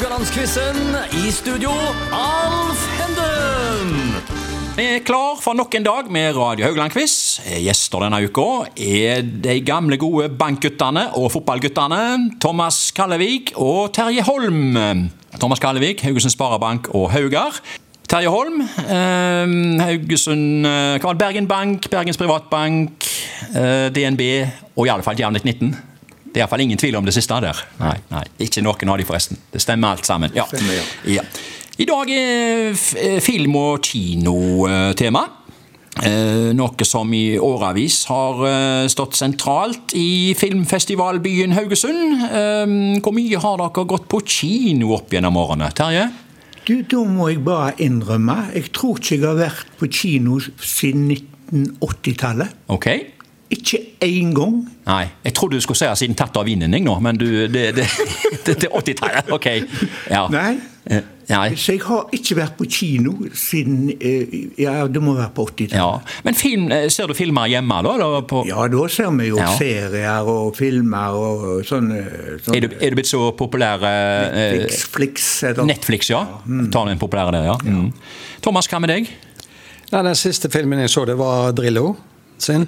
Haugalandsquizen. I studio, Alf Henden. Vi er klar for nok en dag med Radio Haugland-quiz. Gjester denne uka er de gamle, gode bankguttene og fotballguttene Thomas Kallevik og Terje Holm. Thomas Kallevik, Haugesund Sparebank og Haugar. Terje Holm, eh, Haugesund eh? Bergen Bank, Bergens Privatbank, eh, DNB og i alle fall Jevn 19. Det er iallfall ingen tvil om det siste der. Nei, nei, Ikke noen av de, forresten. Det stemmer alt sammen. Ja. Ja. I dag er eh, film- og kinotema. Eh, noe som i årevis har eh, stått sentralt i filmfestivalbyen Haugesund. Eh, hvor mye har dere gått på kino opp gjennom årene? Terje? Du, Da må jeg bare innrømme. Jeg tror ikke jeg har vært på kino siden 1980-tallet. Ok. Ikke én gang. Nei, jeg trodde du skulle si siden tatt av vinden, jeg nå, men du, det, det, det, det er 80-tallet. Ok. Ja. Nei. Eh, Nei. Så jeg har ikke vært på kino siden eh, Ja, det må være på 80-tallet. Ja. Men film, eh, ser du filmer hjemme, da? da på, Ja, da ser vi jo Ja. serier og filmer og sånne, sånne er, du, er du blitt så populær eh, Flix, Netflix, ja. ja. Netflix, ja. Tar den populære der, ja. Mm. Thomas, hva med deg? Nei, Den siste filmen jeg så, det var Drillo sin.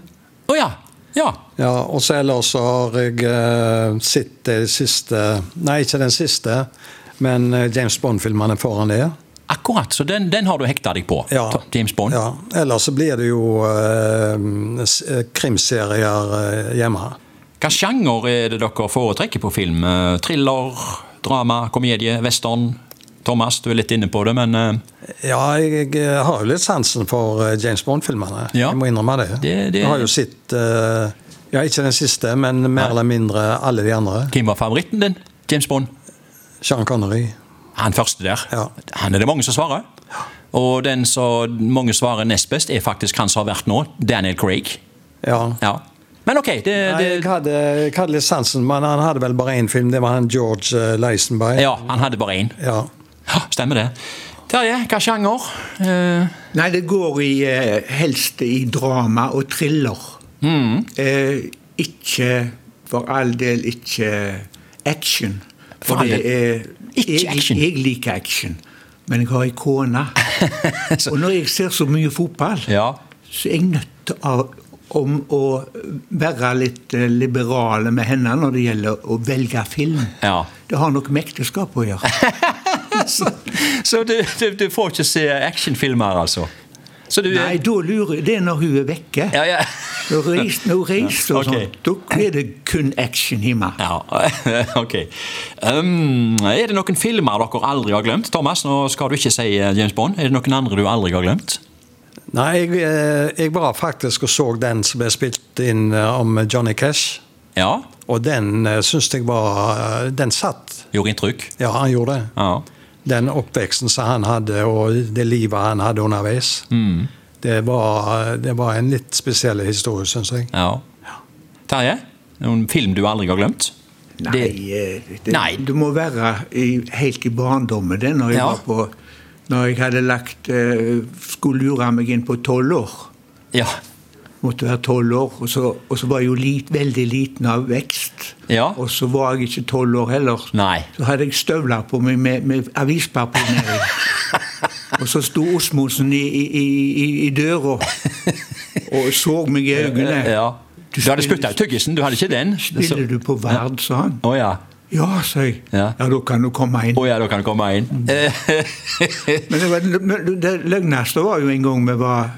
Å ja. Ja. Ja, og så ellers så har jeg eh, sett de siste Nei, ikke den siste, men eh, James Bond-filmene foran det. Akkurat, så den, den har du hekta deg på? Ja. James Bond? Ja, Ellers så blir det jo eh, krimserier eh, hjemme. Hva sjanger er det dere foretrekker på film? Thriller, drama, komedie, western? Thomas, du er litt inne på det, men eh, Ja, jeg, har jo litt sansen for eh, James Bond-filmene. Ja. Jeg må innrømme det. Det- det- Jeg har jo sett eh, Ja, ikke den siste, men mer eller mindre alle de andre. hvem var favoritten din? James Bond? Sean Connery. Han første der. Ja. Han er det mange som svarer. Og den som mange svarer nest best, er faktisk han som har vært nå, Daniel Craig. Ja. Ja. Men ok, det, Nei, jeg, hadde, jeg hadde litt sansen, men han hadde vel bare én film. Det var han George Leisenberg. Ja, han hadde bare én. Ja. Ja, Stemmer det. Terje, hva sjanger? Eh, Nei, det går i, eh, helst i drama og thriller. Mm. Eh, ikke, for all del, ikke action. For det er Ikke action? Jeg liker action, men jeg har ei kone. og når jeg ser så mye fotball, ja. så er jeg nødt av om å være litt eh, liberale med henne når det gjelder å velge film. Ja. Det har nok med ekteskap å gjøre. Så, så du, du, du får ikke se actionfilmer, altså? Så du Nei, da lurer jeg Det er når hun er vekke. Ja, ja. Når hun reiser, når hun reiser og Ok. sånt, da er det kun action hjemme. Ja, ok. Um, er det noen filmer dere aldri har glemt? Thomas, nå skal du ikke si eh, James Bond. Er det noen andre du aldri har glemt? Nei, jeg, eh, jeg var faktisk og så den som ble spilt inn eh, om Johnny Cash. Ja, Og den syns jeg var Den satt. gjorde inntrykk? Ja, han gjorde det. Ja. Den oppveksten som han hadde, og det livet han hadde underveis. Mm. Det, var, det var en litt spesiell historie, syns jeg. ja. Terje, noen film du aldri har glemt? Nei, det, det, Nei. det må være i, helt i barndommen. Det når jeg Ja. var på Når jeg hadde lagt eh, Skulle lure meg inn på tolv år. Ja. Måtte være tolv år. Og så, og så var jeg jo lit, veldig liten av vekst. Ja. Og så var jeg ikke tolv år heller. Nei. Så hadde jeg støvler på meg med, med avispapir nedi. og så sto Osmosen i, i, i, i døra og så meg i øynene. ja. Du Du hadde spytta ut tyggisen, du hadde ikke den? Spiller du på Verd, sa han. Oh, ja. Ja, sa jeg. Ja. Ja, da kan du komme inn. Å ja, da kan du komme inn. Men det, var, det løgneste var jo en gang vi var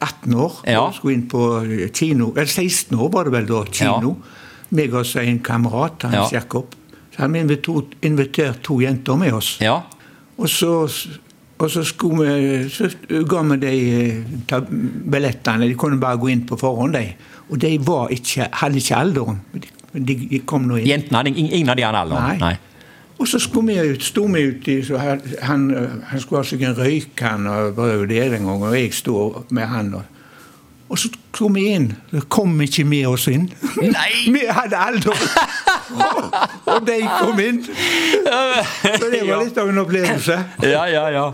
18 år Ja. og skulle inn på kino. Eller 16 år var det vel da, kino. Meg og en kamerat, Hans Ja. Jakob. Så hadde vi invitert, invitert to jenter med oss. ja. Og så, og så, vi, så ga vi de ta, billettene. De kunne bare gå inn på forhånd, de. Og de var ikke, hadde ikke alderen. De, de kom nå inn. Jentene hadde ingen av de hadde alderen? Nei. Og så skulle vi ut, sto vi uti, så han, han, han skulle ha seg en røykann og brød jo det den gangen, og jeg sto med han. Og, og så kom vi inn. Så kom ikke med oss inn. Nei! vi hadde alder! og de kom inn. Så det var litt av en opplevelse. Ja, ja, ja.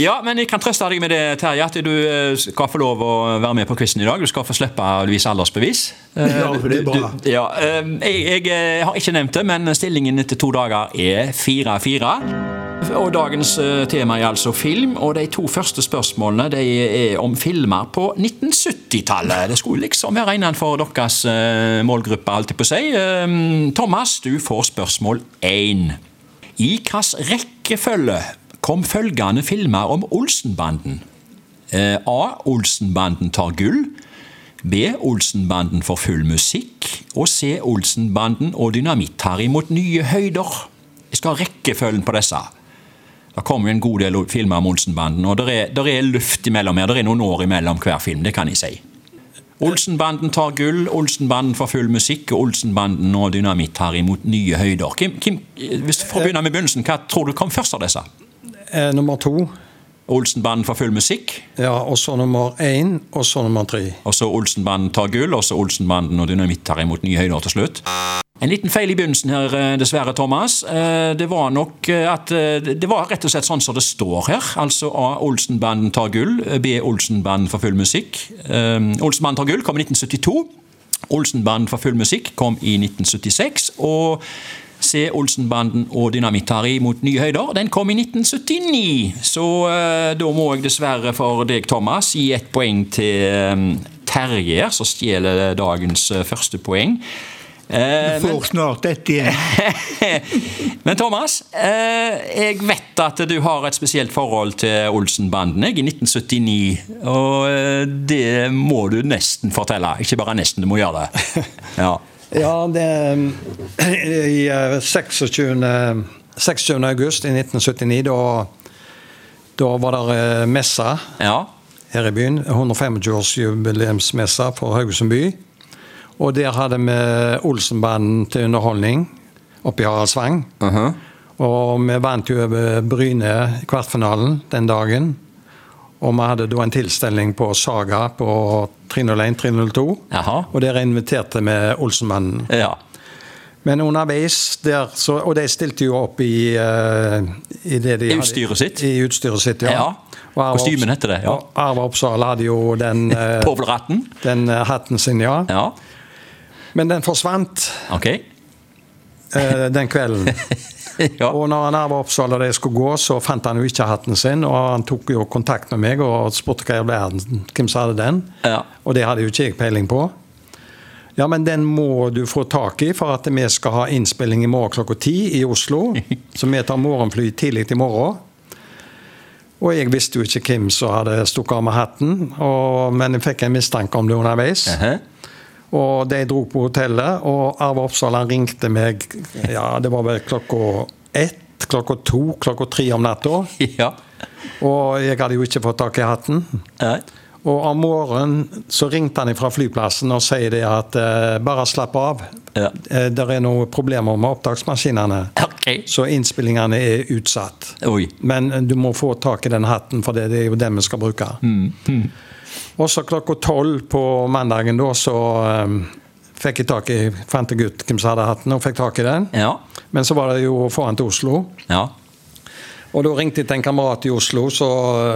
Ja, men jeg kan trøste deg med det, Terje, at du eh, skal få lov å være med på quizen i dag. Du skal få slippe å vise aldersbevis. Eh, Ja, for det er bra. du- Ja, eh, jeg, jeg eh, har ikke nevnt det, men stillingen etter to dager er 4-4. Og Dagens eh, tema er altså film, og de to første spørsmålene de er om filmer på 1970-tallet. Det skulle liksom være innenfor deres eh, målgruppe, alltid på å si. Eh, Thomas, du får spørsmål én. I hvilken rekkefølge kom følgende filmer om Olsenbanden? Eh, A. Olsenbanden tar gull. B. Olsenbanden får full musikk. Og C. Olsenbanden og Dynamitt-Harry mot nye høyder. Jeg skal ha rekkefølgen på disse. Det kommer jo en god del filmer om Olsenbanden, og det er, er luft imellom her. Det er noen år imellom hver film, det kan jeg si. Olsenbanden tar gull, Olsenbanden får full musikk, og Olsenbanden og Dynamitt tar imot nye høyder. Kim, Kim, hvis For å begynne med begynnelsen, hva tror du kom først av disse? Eh, nummer to. Olsenbanden får full musikk, Ja, og så nummer én, og så nummer tre. og så Olsenbanden tar gull, og så Olsenbanden og Dynamitt tar imot nye høyder til slutt. En liten feil i begynnelsen her, eh, dessverre, Thomas. Eh, Det var nok eh, at Det var rett og slett sånn som det står her. Altså A. Olsenbanden tar gull. B. Olsenbanden for full musikk. Olsenbanden tar gull kom i 1972. Olsenbanden for full musikk kom i 1976. Og C. Olsenbanden og Dynamitt-Harry mot nye høyder. Den kom i 1979. Så uh, da må jeg dessverre for deg, Thomas, gi ett poeng til um, Terje, som stjeler dagens uh, første poeng. Eh, Du får snart ett igjen. men Thomas, eh, jeg vet at du har et spesielt forhold til Olsenbanden jeg, i 1979. Og eh, det må du nesten fortelle. Ikke bare nesten, du må gjøre det. Ja. Ja, det I eh, 26. 26. august i 1979, da, da var det messe ja. her i byen. 125-årsjubileumsmesse for Haugesund by. Og der hadde vi Olsenbanden til underholdning oppe i Haraldsvang. Mhm. Og vi vant jo over Bryne i kvartfinalen den dagen. Og vi hadde da en tilstelning på Saga på 301-302. Og der inviterte vi Olsenbanden. ja. Men underveis der, så, Og de stilte jo opp i, uh, i det de I utstyret sitt? I utstyret sitt, ja. Ja. Kostymen heter det, ja. og Arve Oppsal hadde jo den, uh, Povlratten? den uh, hatten sin, ja. Ja. Men den forsvant Ok. eh, den kvelden. ja. Og når han Arve Oppsal og de skulle gå, så fant han jo ikke hatten sin. Og han tok jo kontakt med meg og spurte hva i verden hvem som hadde den. Ja. Og det hadde jo ikke jeg peiling på. Ja, men den må du få tak i for at vi skal ha innspilling i morgen klokka ti i Oslo. Så vi tar morgenfly tidlig i morgen. Og jeg visste jo ikke hvem som hadde stukket av med hatten, og, men jeg fikk en mistanke om det underveis. Ehe. Og de dro på hotellet, og Arve Oppsal han ringte meg ja, det var vel klokka ett, klokka to, klokka tre om natta. Ja. Og jeg hadde jo ikke fått tak i hatten. Nei. Og om morgenen så ringte han fra flyplassen og sier det at eh, bare slapp av. Ja. Eh, det er noen problemer med opptaksmaskinene, okay. så innspillingene er utsatt. Oi. Men du må få tak i den hatten, for det, er jo den vi skal bruke. Og så klokka tolv på mandagen da, så um, fikk jeg tak i, fant jeg ut hvem som hadde hatten, og fikk tak i den. Ja. Men så var det jo å få han til Oslo. Ja. Og da ringte jeg til en kamerat i Oslo, så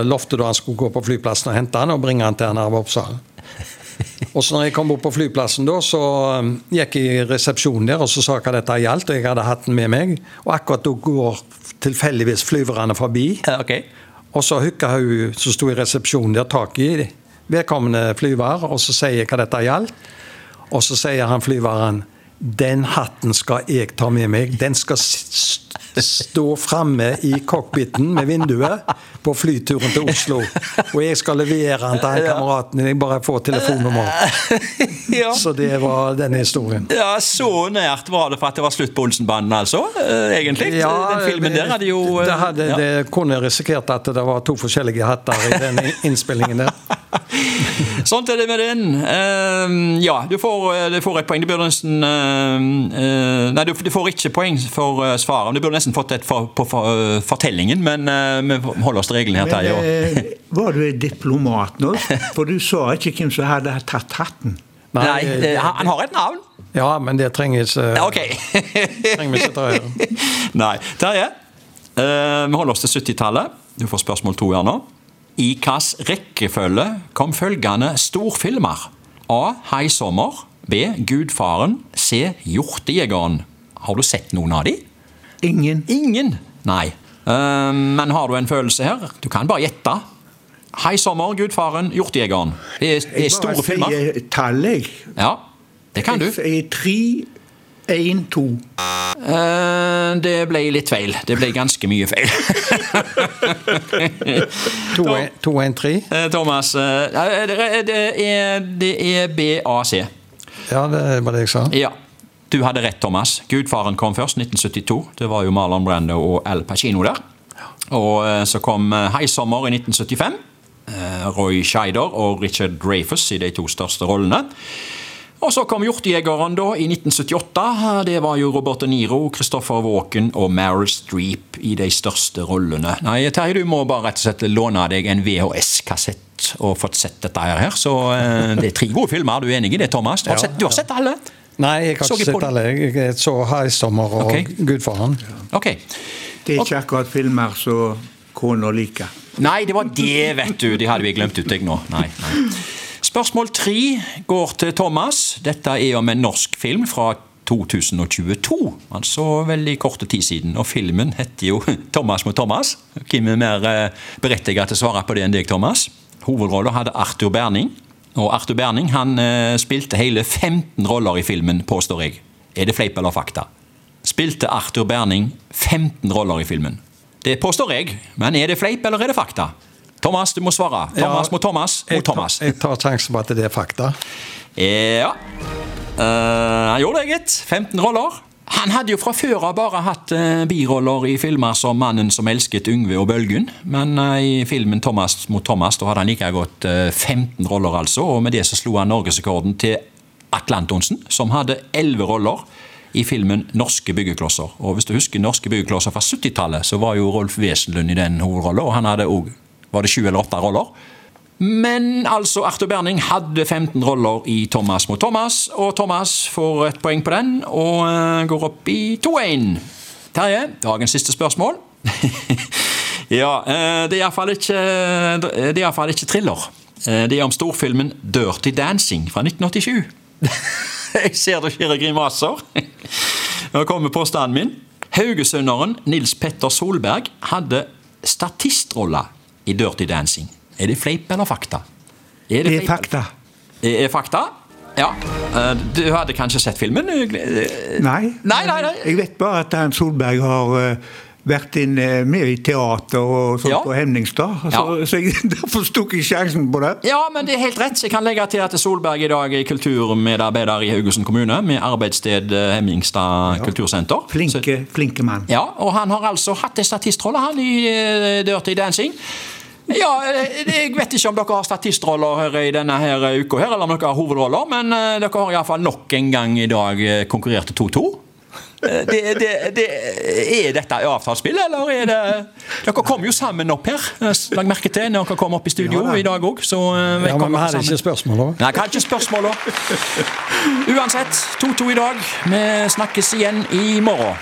lovte da han skulle gå på flyplassen og hente han og bringe han til han Arve Oppsal. Og så når jeg kom bort på flyplassen, da, så um, gikk jeg i resepsjonen der og så sa hva dette gjaldt, og jeg hadde hatten med meg. Og akkurat da går tilfeldigvis flyverne forbi, Ja, Ok. og så hooka hun som sto i resepsjonen der, tak i vedkommende flyver, og så sier jeg hva dette gjaldt. Og så sier han flyveren den hatten skal jeg ta med meg. Den skal stå framme i cockpiten med vinduet på flyturen til Oslo. Og jeg skal levere den til han kameraten. Jeg bare får telefonnummer. Ja. Så det var denne historien. ja, så nært var det for at det var slutt på Olsenbanden, altså? Egentlig? Egentlig? den filmen der hadde jo eh, det, hadde, ja. det kunne risikert at det var to forskjellige hatter i den innspillingen der. Sånn er det med den. Uh, ja, du får, eh, du får et poeng. Du burde nesten uh, eh, Nei, du, du får ikke poeng for uh, svaret. Du burde nesten fått et for, på for, fortellingen, men vi holder oss til reglene her, Men Terje. var du diplomat nå? For du sa ikke hvem som hadde tatt hatten. Nei, eh, han han har et navn. Ja, men det trenger uh, ok. trenger vi ikke ta. Nei. Terje, uh, vi holder oss til 70-tallet. Du får spørsmål to her nå. I hvilken rekkefølge kom følgende storfilmer? A. Heisommer. B. Gudfaren. C. Hjortejegeren. Har du sett noen av de? Ingen. Ingen? Nei. Uh, men har du en følelse her? Du kan bare gjette. Hei sommer, Gudfaren, Hjortejegeren. Det er, det er store filmer. Jeg bare sier tallet, jeg. Ja, det kan du. Jeg tre, én, to. Eh, det ble litt feil. Det ble ganske mye feil. 2-1-3. Eh, Thomas, eh, det er, det er, er BAC. Ja, det var det jeg sa. Ja. Du hadde rett, Thomas. Gudfaren kom først, 1972. Det var jo Marlon Brando og Al Pacino der. Og så kom Heisommer i 1975. Eh, Roy Scheider og Richard Dreyfus i de to største rollene. Og så kom Hjortejegeren da i 1978. Det var jo Robert De Niro, Christopher Walken og Meryl Streep i de største rollene. Nei, Terje, du må bare rett og slett låne deg en VHS-kassett og fått sett dette her. Så eh, det er tre gode filmer. Er du enig i det, Thomas? Du har, Ja, sett, du har sett alle? Nei, jeg har ikke sett alle. Jeg så Haisommer og Ok. Gudfaren. Okay. Det er ikke akkurat filmer som kona liker. Nei, det var det, vet du. Det hadde vi glemt ut, jeg nå. Nei, nei. Spørsmål tre går til Thomas. Dette er om en norsk film fra 2022. Altså veldig kort tid siden. Og filmen heter jo 'Thomas mot Thomas'. Hvem er mer eh, berettiget til å svare på det enn deg, Thomas? Hovedrollen hadde Arthur Berning. Og Arthur Berning han eh, spilte hele 15 roller i filmen, påstår jeg. Er det fleip eller fakta? Spilte Arthur Berning 15 roller i filmen? Det påstår jeg, men er det fleip eller er det fakta? Thomas, du må svare. Thomas Ja, mot Thomas mot jeg, Thomas. jeg tar sjansen på at det er fakta. Ja. Uh, han gjorde det, gitt. 15 roller. Han hadde jo fra før av bare hatt uh, biroller i filmer som 'Mannen som elsket Yngve og Bølgen'. Men uh, i filmen 'Thomas mot Thomas' da hadde han like godt eh, 15 roller, altså. Og med det så slo han norgesrekorden til Atle Antonsen, som hadde 11 roller i filmen 'Norske byggeklosser'. Og hvis du husker 'Norske byggeklosser' fra 70-tallet, så var jo Rolf Wesenlund i den hovedrollen, og han hadde òg Var det sju eller åtte roller? Men altså, Arthur Berning hadde 15 roller i Thomas mot Thomas, og Thomas får et poeng på den og eh, går opp i 2-1. Terje, dagens siste spørsmål. ja, eh, det er iallfall ikke, det er i hvert fall ikke thriller. Eh, Det er om storfilmen 'Dirty Dancing' fra 1987. Jeg ser det skjer grimaser. Nå kommer påstanden min. Haugesunderen Nils Petter Solberg hadde statistrolle i Dirty Dancing. Er det fleip eller fakta? Er Det er fleip- fakta. Er er fakta? Ja. Eh, Du hadde kanskje sett filmen? Eh, Nei. Nei, nei, nei. Jeg vet bare at han Solberg har eh, vært inn med i teater og sånt Ja. på Hemningstad. Så, Ja. så jeg, derfor tok jeg sjansen på det. Ja, men det er helt rett. Jeg kan legge til at Solberg i dag er kulturmedarbeider i Haugesund kommune, med arbeidssted Hemningstad ja. kultursenter. Så- Flinke, flinke mann. Ja, og han har altså hatt en statistrolle han i Dirty Dancing. Ja, eh, jeg vet ikke om dere har statistroller her i denne her uka, her, eller om dere har hovedroller, men eh, dere har iallfall nok en gang i dag eh, konkurrert til 2-2. Eh, Det, det, det, er dette avtalespill, eller er det Dere kom jo sammen opp her, eh, lag merke til, når dere kom opp i studio Ja i dag òg. Eh, Ja, men vi hadde sammen. ikke spørsmål da. Nei, kanskje spørsmål, da. Uansett, 2-2 i dag. Vi snakkes igjen i morgen.